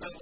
ik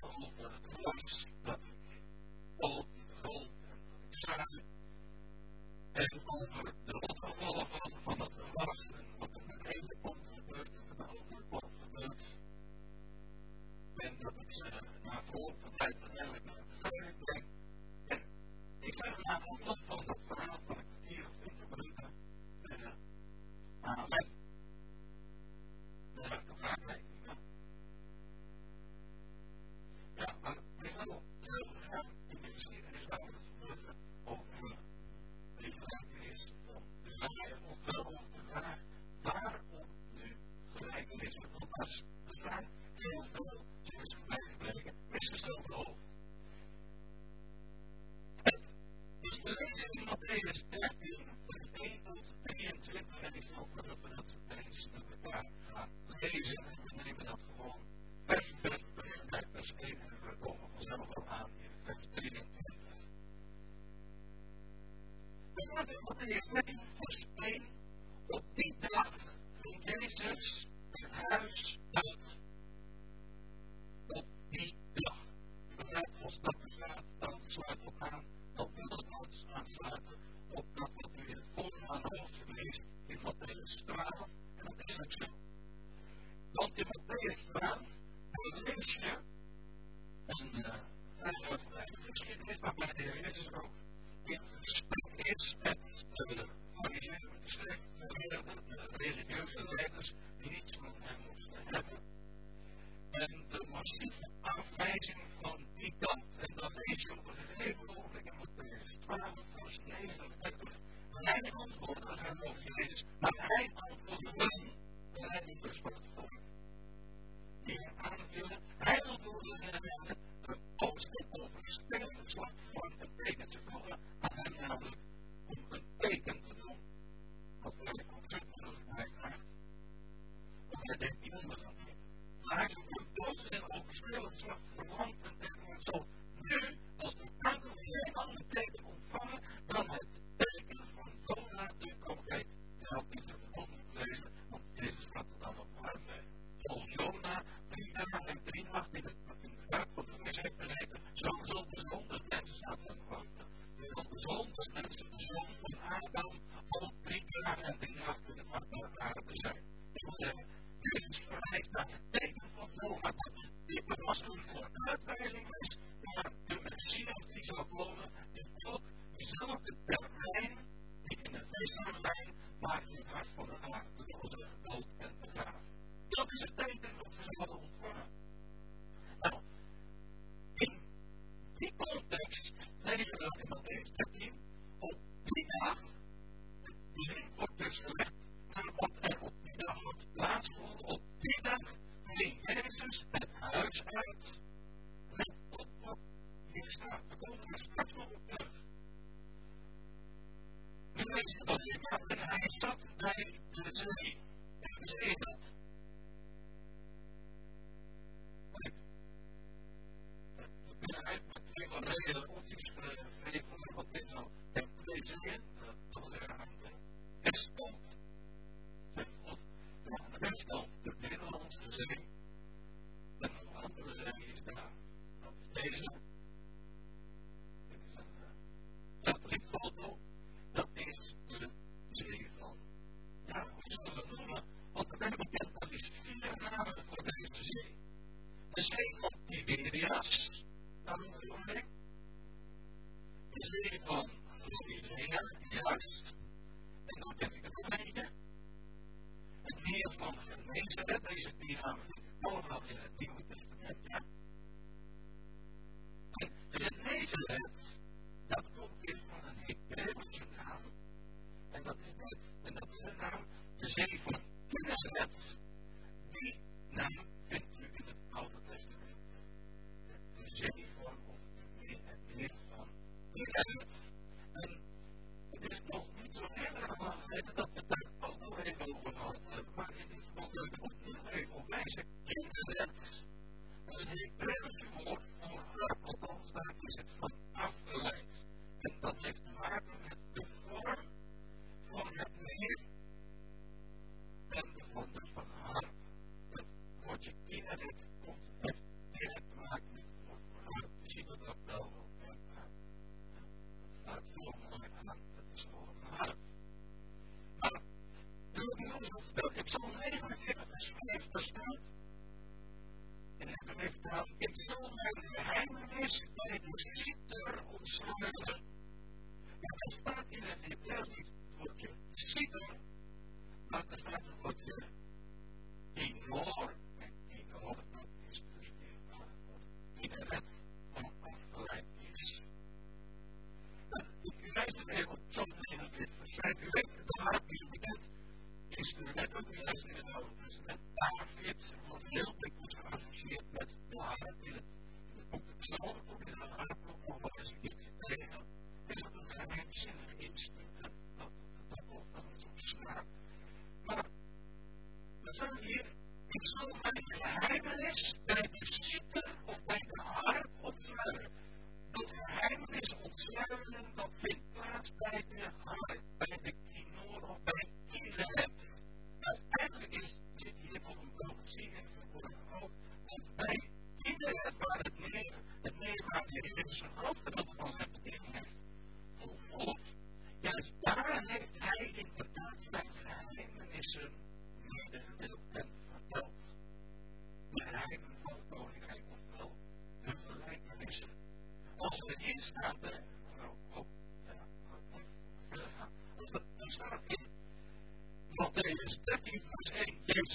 come. All of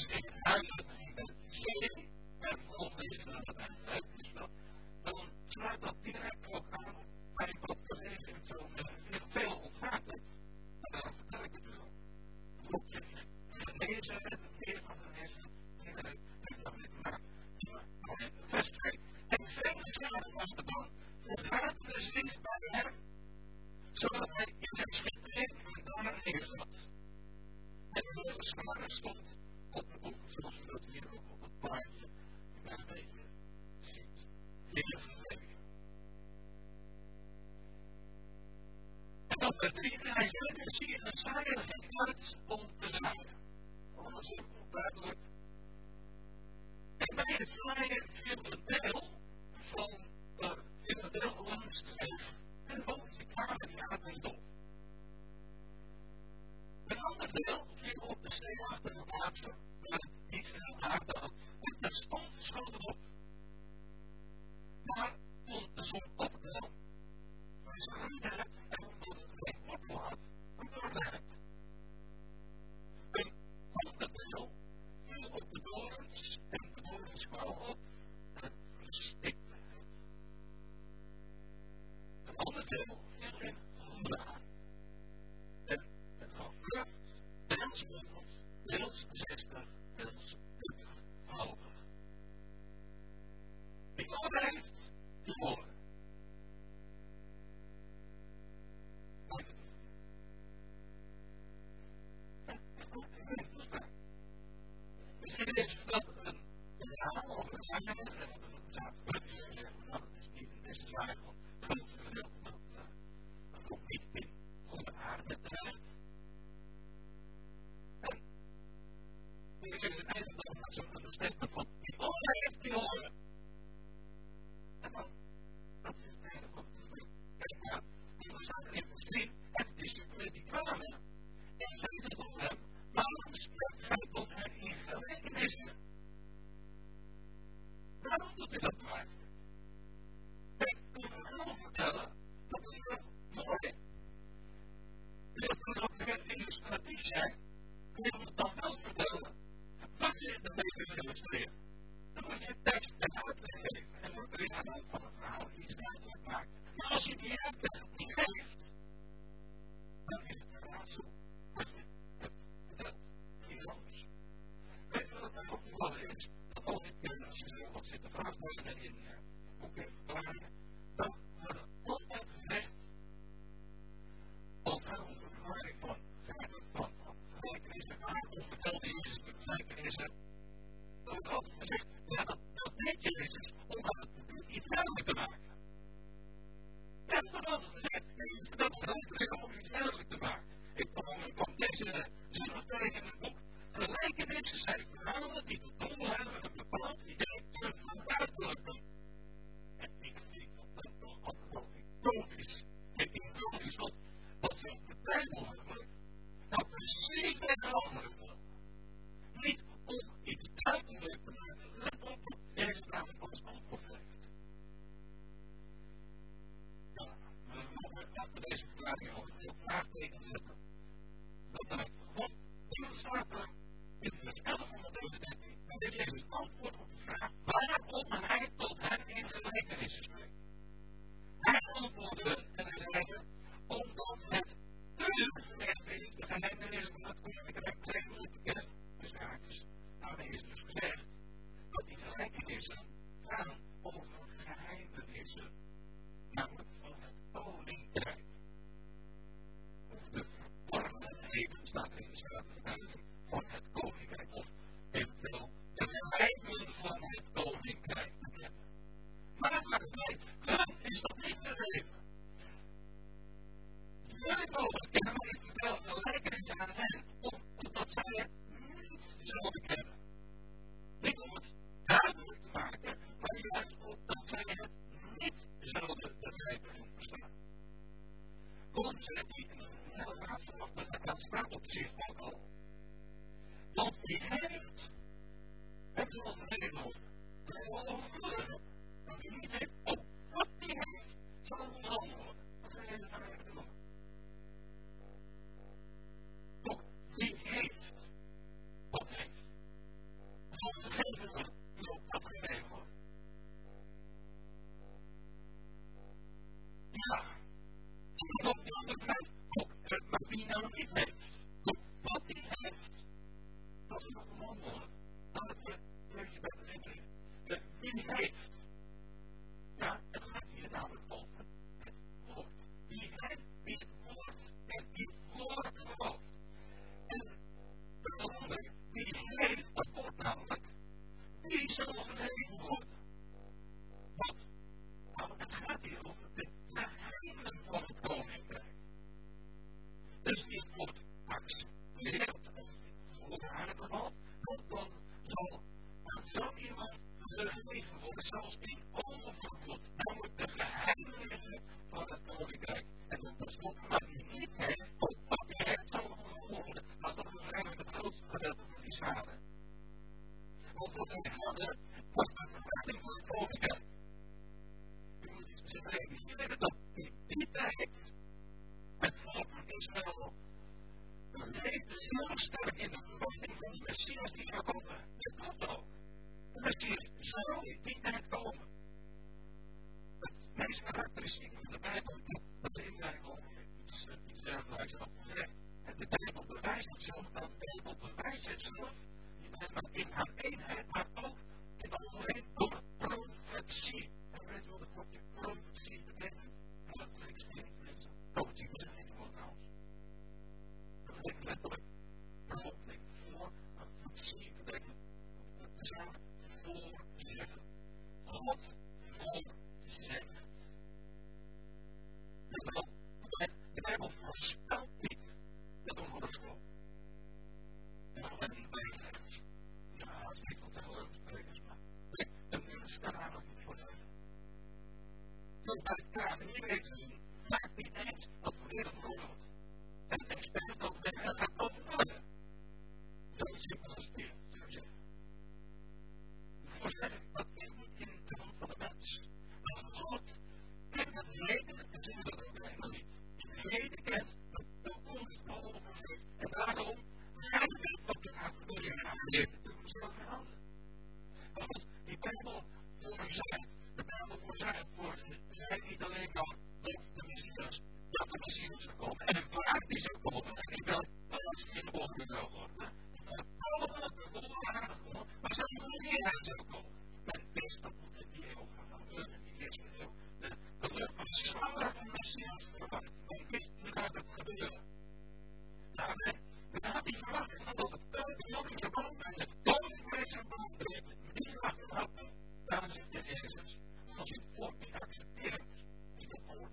Thanks. Ik zeg het eigenlijk nog zo'n statement kan je ook veel vraagtekens zetten. Dat blijkt God. Er in vers 11 van Matthäus 13. En dit is het antwoord op de vraag waarom hij tot hen in gelijkenissen spreekt. Hij antwoordde en hij zei, omdat het u gerecht is de gelijkenis van het koninkrijk tegen te kennen. Dus haakjes. Daarmee is dus gezegd dat die gelijkenissen gaan Mogen kennen, maar ik vertel gelijkenis aan hen, omdat zij het niet zouden kennen. Niet om het duidelijk te maken, maar juist omdat zij het niet zouden begrijpen en verstaan. Want die een raadsel, dat staat op zich ook al. Want die heeft het wel Dat is wel overvloedig. Want die niet heeft, ook wat die heeft, zal onderhanden Het zelf, in haar eenheid, maar ook in algemeen door profetie. En weet wat het woordje profetie betekent? En dat Grieks klinkt, mensen. Profetie is geen woord trouwens. Dat betekent letterlijk profetie voor, profetie betekent te zeggen voorzeggen. God bij elkaar, en iedereen te zien, maakt niet wat voor in zou worden. Dat de voorwaarden komen, maar hij zou komen. Men wist dat moet in die eeuw gaan gebeuren, in die eerste eeuw. De, lucht was zwanger van Messias verwacht. Men wist hoe dat het gebeuren. Ja, men had die verwachting dat het koninkrijk zou komen en het koninkrijk zou komen. Die verwachting had. Daarom zegt de Jezus, als je het woord niet accepteert, is het woord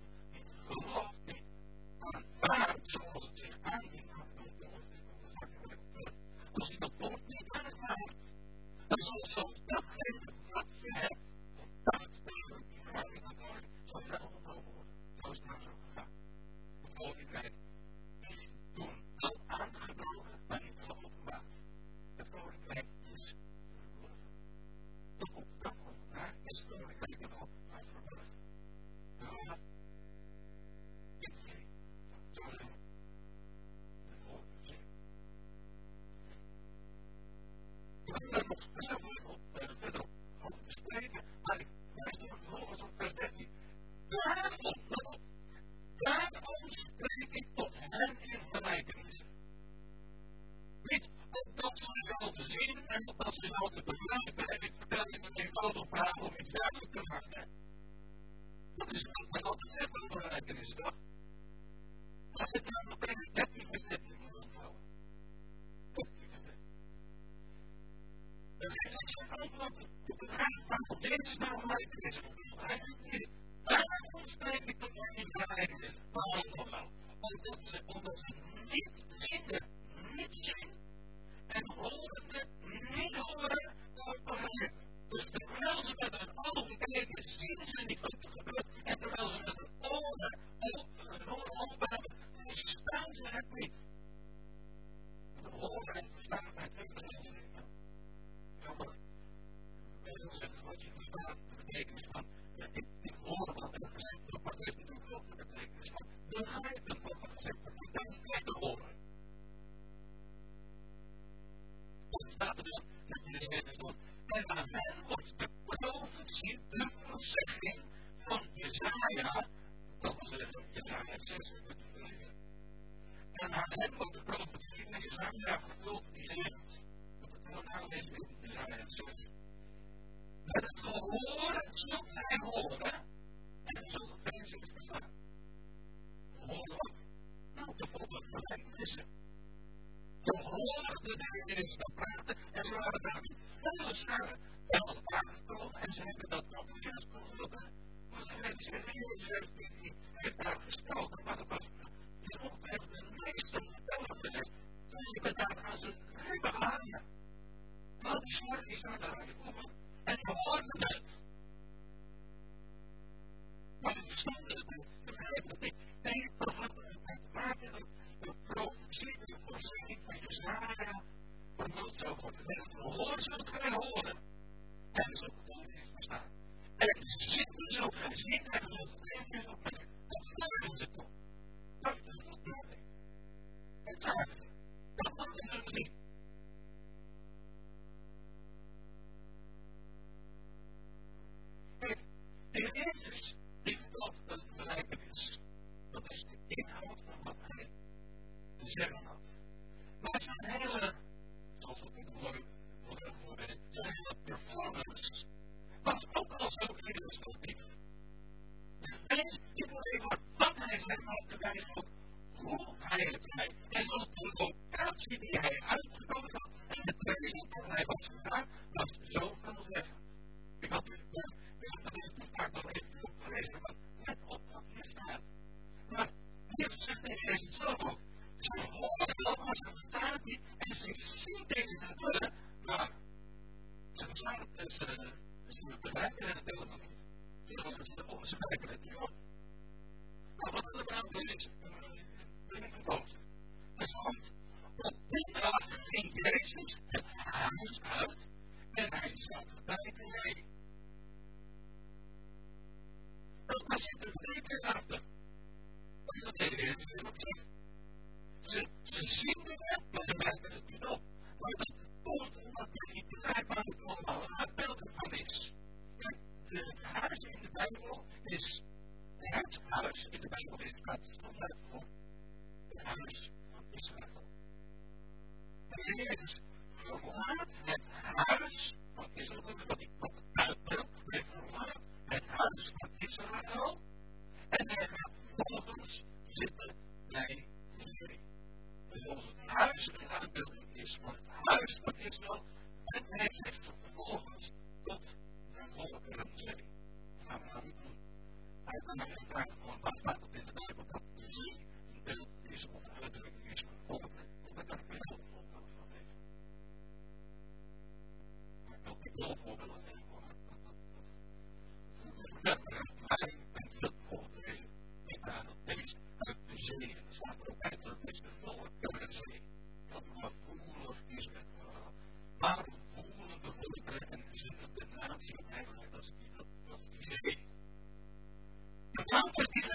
en dat ze wel te begrijpen. En ik vertel je een eenvoudig verhaal om iets duidelijk te maken. Dat is wat een altijd zegt van bereiken is dat. Dat het dan opeens 13 verzettingen moet onthouden. Dan is het zo dat de op deze is. Hij zit hier. Daarom spreek ik dat niet bereiken. Waarom? Omdat ze, omdat ze niet vinden, niet zien terwijl ze met hun ogen kijken, zien ze niet wat er gebeurt. En terwijl ze met hun ogen hun oren opbouwen, verstaan ze het niet. De horen en verstaan het twee verschillende dingen. Jammer. Wat je verstaat, de betekenis van, ik, hoor wat er gezegd wordt, maar het heeft natuurlijk ook de betekenis van begrijpen wat er gezegd wordt. Ik kan het niet horen. Dan staat er dan, dat je de eerste stond, en aan hen wordt de profetie, de voorzegging van Jezaja, dat was Jezaja 6, en aan hen wordt de profetie van Jezaja vervuld die zegt, dat het nou is in Jezaja 6, met het gehoor zult gij horen, en het zult geen zin verstaan. Horen wat? Nou, bijvoorbeeld gelijkenissen. Ze horen de dingen te praten en ze waren daar niet volle scharen bij elkaar gekomen en ze hebben dat enthousiast geroepen. Maar de mensen die Jezus heeft, heeft daar gesproken, maar dat was is ongeveer de meeste vertellen geweest. Ze hebben daar aan zijn ribben. Maar die scharen die zijn daar gekomen en ze hoorden het. Maar ze verstonden het niet, ze begrepen het niet. Nee, dat had Ook. Ze, ze zien het, maar ze merken het niet op. Maar dat komt omdat je niet begrijpt waar het allemaal een beeld van is. Het huis in de Bijbel is, het huis in de Bijbel is het standaard voor het huis van Israël. En Jezus verlaat het huis van Israël, wat ik wat uitbeeld, hij verlaat het huis van Israël en hij gaat vervolgens zitten de Heer. Dus als het huis een is van het huis van Israël, en hij zegt vervolgens tot de volkeren zee. Dat gaan niet. Hij van wat staat er in de Bijbel dat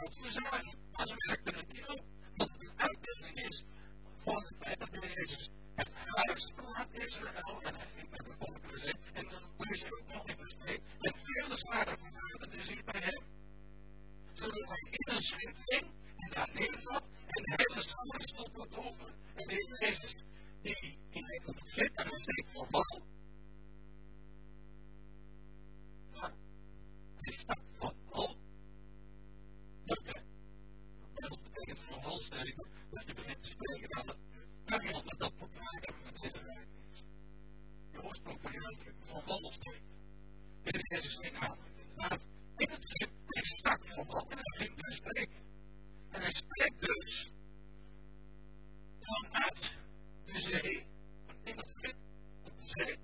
trots zijn, maar we werken het op dat het een uitdaging is van het feit dat de Heer Jezus het huis verlaat Israël en hij ging met de volkeren zin. En dan lees je ook nog in vers 2 en zware is bij hem. Zodat hij in een schip ging en daar neerzat en de hele stond open. En de Heer Jezus die in het schip en een schip van wal. dat kan je met dat dat is. De oorsprong van je van is Jezus. Inderdaad, in het schip straks van wat en hij ging dus spreken. En hij spreekt dus vanuit de zee, van in het schip op de zee,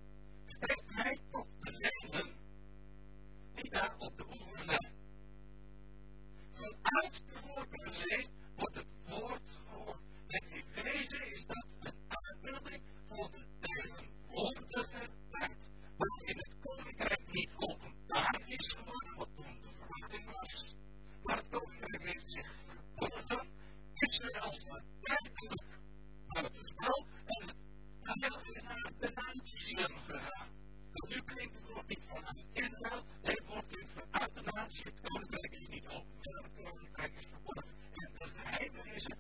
spreekt hij tot degenen die daar op de oever zijn. Vanuit Maar het Koninkrijk heeft zich verbonden. Israël verkondigde, Israëls tijdelijk buitenspel en hij is naar de natieën gegaan. Dus nu klinkt het woord niet vanuit Israël, nee, het woord klinkt vanuit de natie. Het koninkrijk is niet open, het koninkrijk is verbonden. En de geheime is het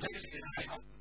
Mexican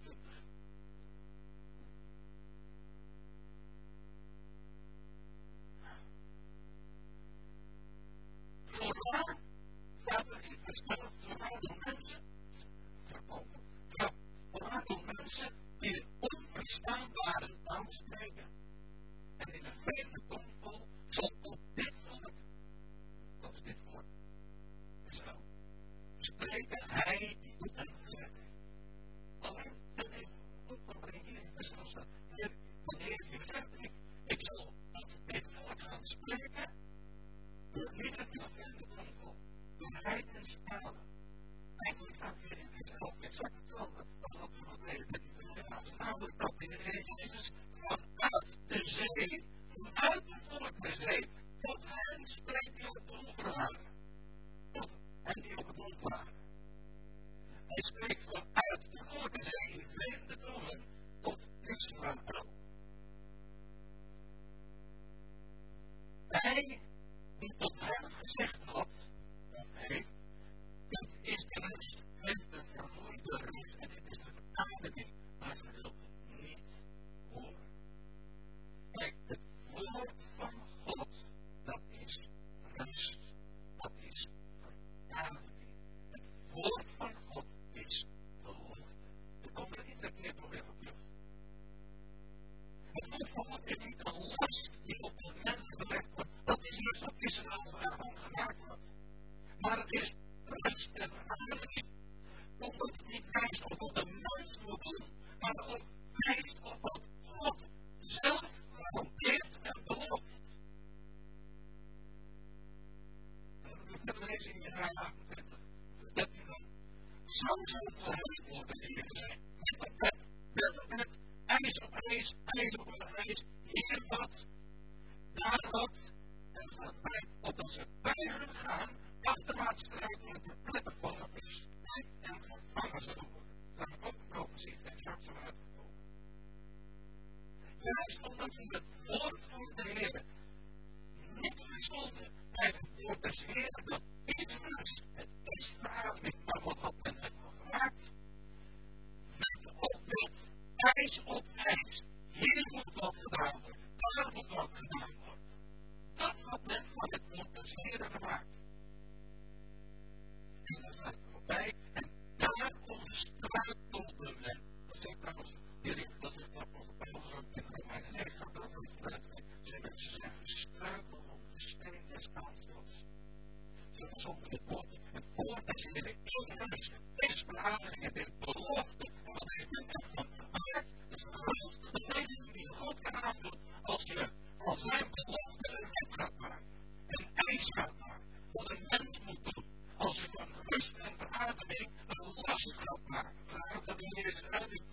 opgekomen. En voordat ze in de eerste testvergaderingen der belofte van de Heer van de grootste beweging die God kan aandoen als je van zijn belofte een wet gaat maken, een eis gaat maken, wat een mens moet doen. Als je van rust en verademing een lastig gaat maken, dat is uit de uit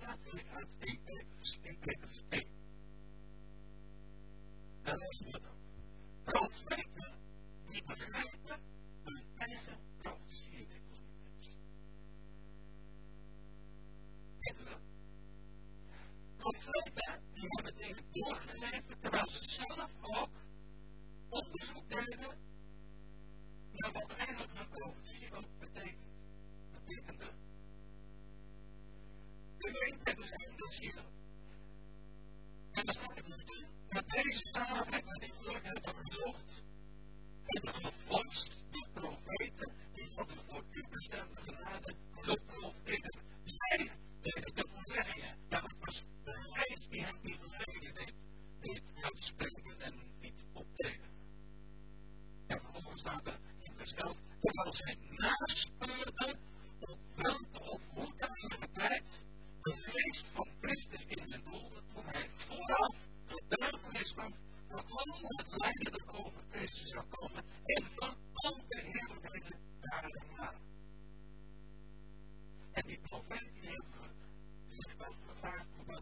definitely had a big, big, big,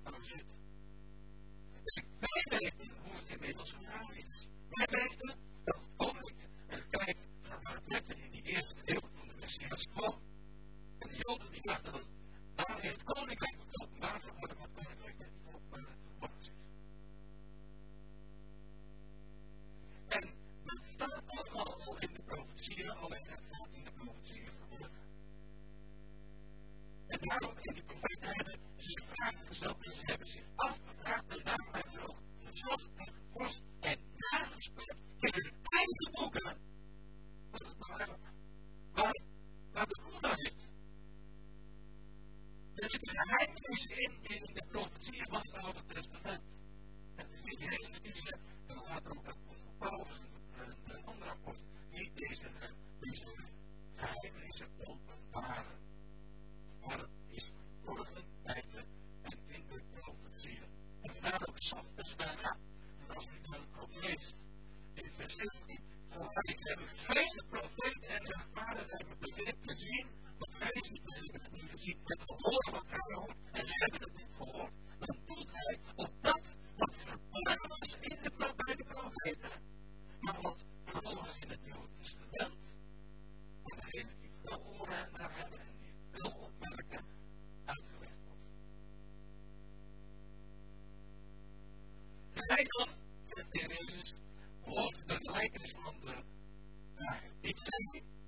aan zit. Dus wij weten hoe het inmiddels gegaan is. Wij weten dat het koninklijk en kijk naar waar in die eerste eeuw van de Messias kwam. En de Joden die dachten dat daar heeft koninkrijk moet openbaar geworden wat koninkrijk gezocht en kost en nagespeeld in hun eigen boeken. Wat is het belangrijk. Waar, waar de Koena zit. Er zit een geheimnis in, in de profetieën van het Oude Testament. En dat is die hele die ze later ook aan Paulus ik waarbij vreemde en de vader hebben te zien wat wij zien. Ze dat gezien, horen wat hij en ze hebben het niet gehoord. Dan op dat wat verborgen was in de, maar wat in het Jood is degenen die oren hebben take it.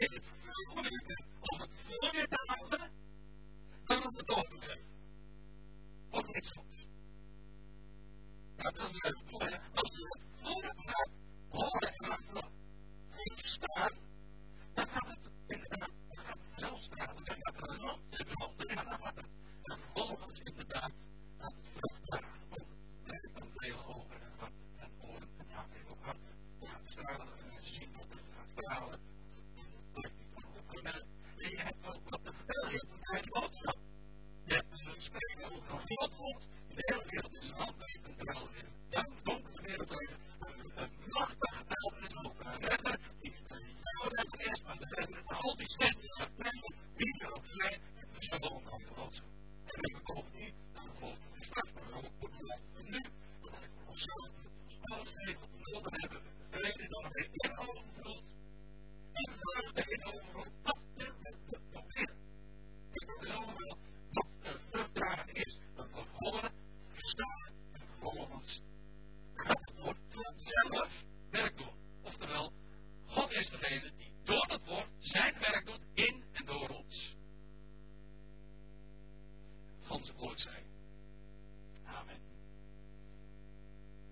Het is veel voorgeweten om het voor je te houden dan om het door te geven. Ook niks.